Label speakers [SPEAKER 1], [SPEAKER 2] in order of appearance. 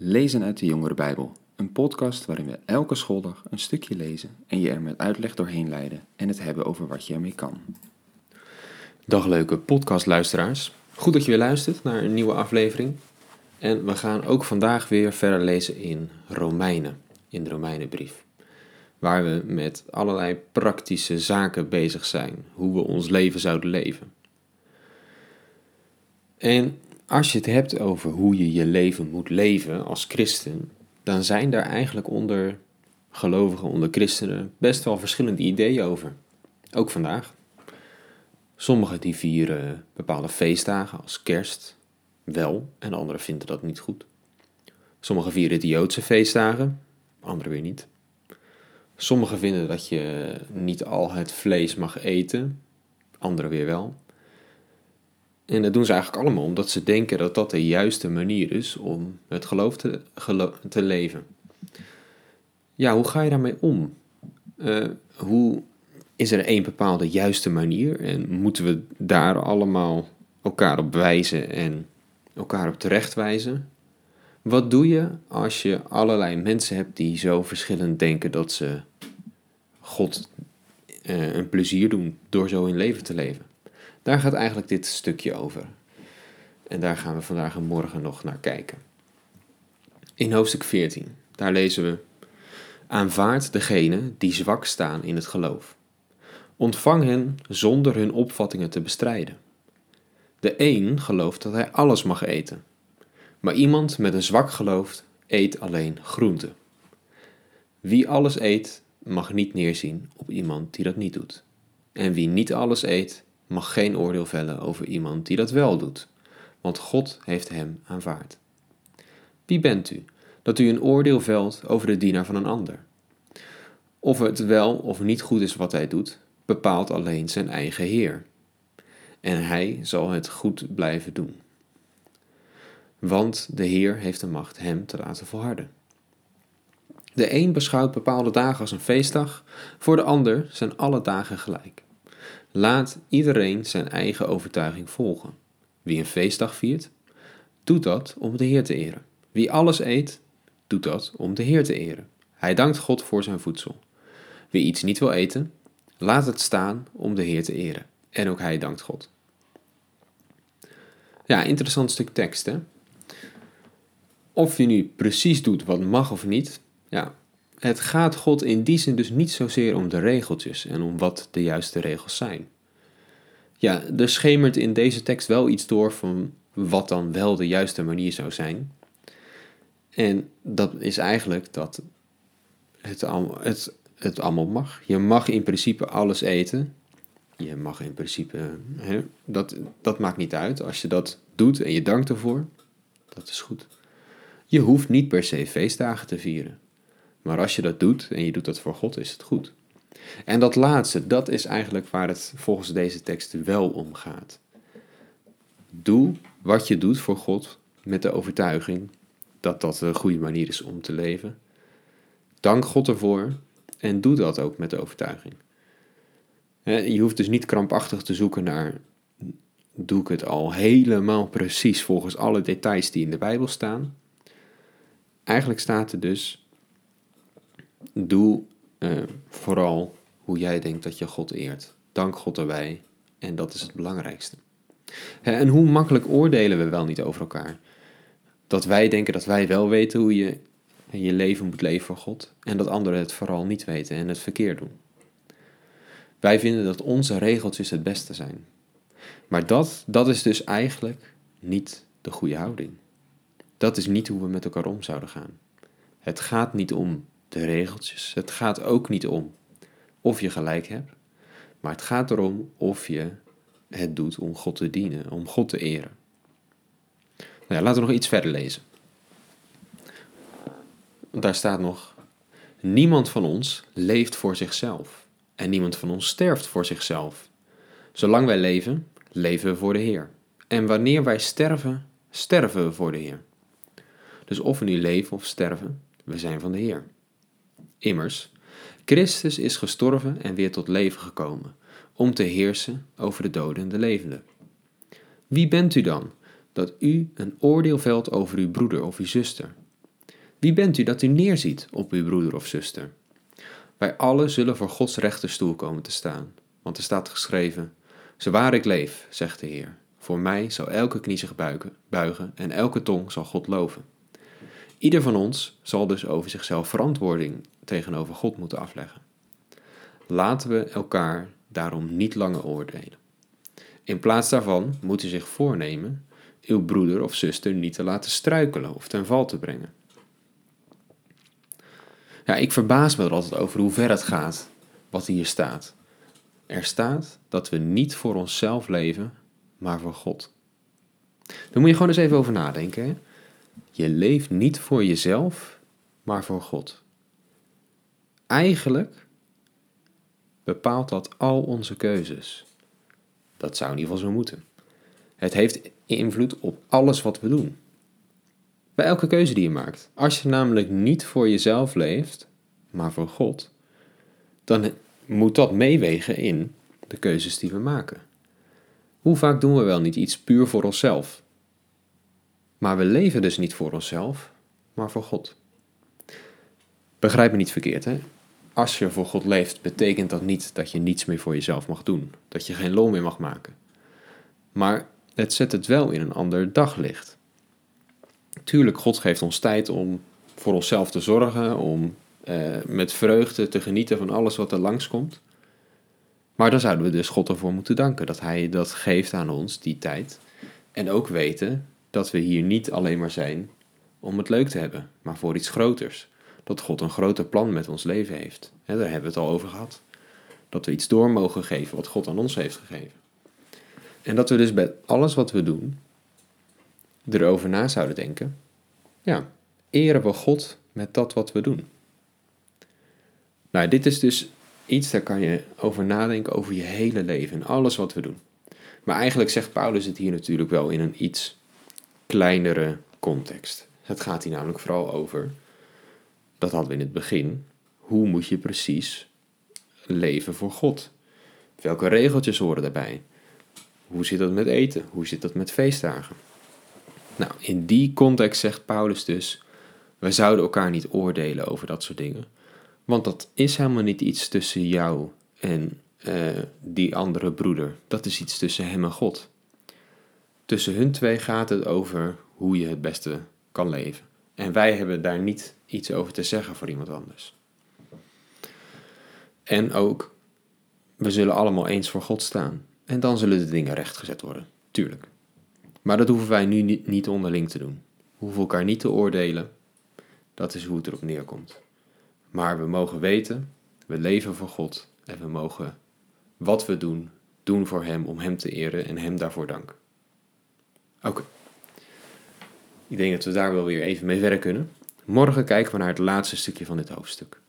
[SPEAKER 1] Lezen uit de Jongere Bijbel, een podcast waarin we elke schooldag een stukje lezen en je er met uitleg doorheen leiden en het hebben over wat je ermee kan.
[SPEAKER 2] Dag leuke podcastluisteraars. Goed dat je weer luistert naar een nieuwe aflevering. En we gaan ook vandaag weer verder lezen in Romeinen, in de Romeinenbrief. Waar we met allerlei praktische zaken bezig zijn, hoe we ons leven zouden leven. En als je het hebt over hoe je je leven moet leven als christen, dan zijn daar eigenlijk onder gelovigen, onder christenen, best wel verschillende ideeën over. Ook vandaag. Sommigen die vieren bepaalde feestdagen als kerst wel en anderen vinden dat niet goed. Sommigen vieren de Joodse feestdagen, anderen weer niet. Sommigen vinden dat je niet al het vlees mag eten, anderen weer wel. En dat doen ze eigenlijk allemaal omdat ze denken dat dat de juiste manier is om het geloof te, leven. Ja, hoe ga je daarmee om? Uh, hoe is er één bepaalde juiste manier en moeten we daar allemaal elkaar op wijzen en elkaar op terecht wijzen? Wat doe je als je allerlei mensen hebt die zo verschillend denken dat ze God uh, een plezier doen door zo in leven te leven? Daar gaat eigenlijk dit stukje over. En daar gaan we vandaag en morgen nog naar kijken. In hoofdstuk 14, daar lezen we: Aanvaard degene die zwak staan in het geloof. Ontvang hen zonder hun opvattingen te bestrijden. De een gelooft dat hij alles mag eten, maar iemand met een zwak geloof eet alleen groente. Wie alles eet, mag niet neerzien op iemand die dat niet doet. En wie niet alles eet, mag geen oordeel vellen over iemand die dat wel doet, want God heeft hem aanvaard. Wie bent u, dat u een oordeel velt over de dienaar van een ander? Of het wel of niet goed is wat hij doet, bepaalt alleen zijn eigen Heer. En hij zal het goed blijven doen. Want de Heer heeft de macht hem te laten volharden. De een beschouwt bepaalde dagen als een feestdag, voor de ander zijn alle dagen gelijk. Laat iedereen zijn eigen overtuiging volgen. Wie een feestdag viert, doet dat om de Heer te eren. Wie alles eet, doet dat om de Heer te eren. Hij dankt God voor zijn voedsel. Wie iets niet wil eten, laat het staan om de Heer te eren. En ook hij dankt God. Ja, interessant stuk tekst, hè? Of je nu precies doet wat mag of niet, ja, het gaat God in die zin dus niet zozeer om de regeltjes en om wat de juiste regels zijn. Ja, er schemert in deze tekst wel iets door van wat dan wel de juiste manier zou zijn. En dat is eigenlijk dat het, het, het allemaal mag. Je mag in principe alles eten. Je mag in principe, hè, dat, dat maakt niet uit. Als je dat doet en je dankt ervoor, dat is goed. Je hoeft niet per se feestdagen te vieren. Maar als je dat doet en je doet dat voor God, is het goed. En dat laatste, dat is eigenlijk waar het volgens deze tekst wel om gaat. Doe wat je doet voor God met de overtuiging dat dat een goede manier is om te leven. Dank God ervoor en doe dat ook met de overtuiging. Je hoeft dus niet krampachtig te zoeken naar, doe ik het al helemaal precies volgens alle details die in de Bijbel staan. Eigenlijk staat er dus, Doe uh, vooral hoe jij denkt dat je God eert. Dank God erbij en dat is het belangrijkste. En hoe makkelijk oordelen we wel niet over elkaar? Dat wij denken dat wij wel weten hoe je je leven moet leven voor God en dat anderen het vooral niet weten en het verkeerd doen. Wij vinden dat onze regeltjes het beste zijn. Maar dat, dat is dus eigenlijk niet de goede houding. Dat is niet hoe we met elkaar om zouden gaan. Het gaat niet om de regeltjes. Het gaat ook niet om of je gelijk hebt, maar het gaat erom of je het doet om God te dienen, om God te eren. Nou ja, laten we nog iets verder lezen. Daar staat nog: Niemand van ons leeft voor zichzelf en niemand van ons sterft voor zichzelf. Zolang wij leven, leven we voor de Heer. En wanneer wij sterven, sterven we voor de Heer. Dus of we nu leven of sterven, we zijn van de Heer. Immers, Christus is gestorven en weer tot leven gekomen, om te heersen over de doden en de levenden. Wie bent u dan, dat u een oordeel velt over uw broeder of uw zuster? Wie bent u dat u neerziet op uw broeder of zuster? Wij allen zullen voor Gods rechterstoel komen te staan. Want er staat geschreven: Zo waar ik leef, zegt de Heer, voor mij zal elke knie zich buigen, buigen en elke tong zal God loven. Ieder van ons zal dus over zichzelf verantwoording tegenover God moeten afleggen. Laten we elkaar daarom niet langer oordelen. In plaats daarvan moet u zich voornemen uw broeder of zuster niet te laten struikelen of ten val te brengen. Ja, ik verbaas me er altijd over hoe ver het gaat wat hier staat. Er staat dat we niet voor onszelf leven, maar voor God. Daar moet je gewoon eens even over nadenken. Hè? Je leeft niet voor jezelf, maar voor God. Eigenlijk bepaalt dat al onze keuzes. Dat zou in ieder geval zo moeten. Het heeft invloed op alles wat we doen. Bij elke keuze die je maakt. Als je namelijk niet voor jezelf leeft, maar voor God, dan moet dat meewegen in de keuzes die we maken. Hoe vaak doen we wel niet iets puur voor onszelf? Maar we leven dus niet voor onszelf, maar voor God. Begrijp me niet verkeerd, hè? Als je voor God leeft, betekent dat niet dat je niets meer voor jezelf mag doen, dat je geen lol meer mag maken. Maar het zet het wel in een ander daglicht. Tuurlijk, God geeft ons tijd om voor onszelf te zorgen, om eh, met vreugde te genieten van alles wat er langskomt. Maar dan zouden we dus God ervoor moeten danken dat Hij dat geeft aan ons, die tijd. En ook weten dat we hier niet alleen maar zijn om het leuk te hebben, maar voor iets groters. Dat God een groter plan met ons leven heeft. daar hebben we het al over gehad. Dat we iets door mogen geven wat God aan ons heeft gegeven. En dat we dus bij alles wat we doen erover na zouden denken. Ja, eren we God met dat wat we doen. Nou, dit is dus iets, daar kan je over nadenken over je hele leven en alles wat we doen. Maar eigenlijk zegt Paulus het hier natuurlijk wel in een iets kleinere context. Het gaat hier namelijk vooral over, dat hadden we in het begin, hoe moet je precies leven voor God? Welke regeltjes horen daarbij? Hoe zit dat met eten? Hoe zit dat met feestdagen? Nou, in die context zegt Paulus dus: we zouden elkaar niet oordelen over dat soort dingen. Want dat is helemaal niet iets tussen jou en uh, die andere broeder. Dat is iets tussen hem en God. Tussen hun twee gaat het over hoe je het beste kan leven. En wij hebben daar niet iets over te zeggen voor iemand anders. En ook, we zullen allemaal eens voor God staan. En dan zullen de dingen rechtgezet worden, tuurlijk. Maar dat hoeven wij nu niet, onderling te doen. We hoeven elkaar niet te oordelen. Dat is hoe het erop neerkomt. Maar we mogen weten, we leven voor God en we mogen wat we doen, doen voor Hem om Hem te eren en Hem daarvoor danken. Oké. Ik denk dat we daar wel weer even mee verder kunnen. Morgen kijken we naar het laatste stukje van dit hoofdstuk.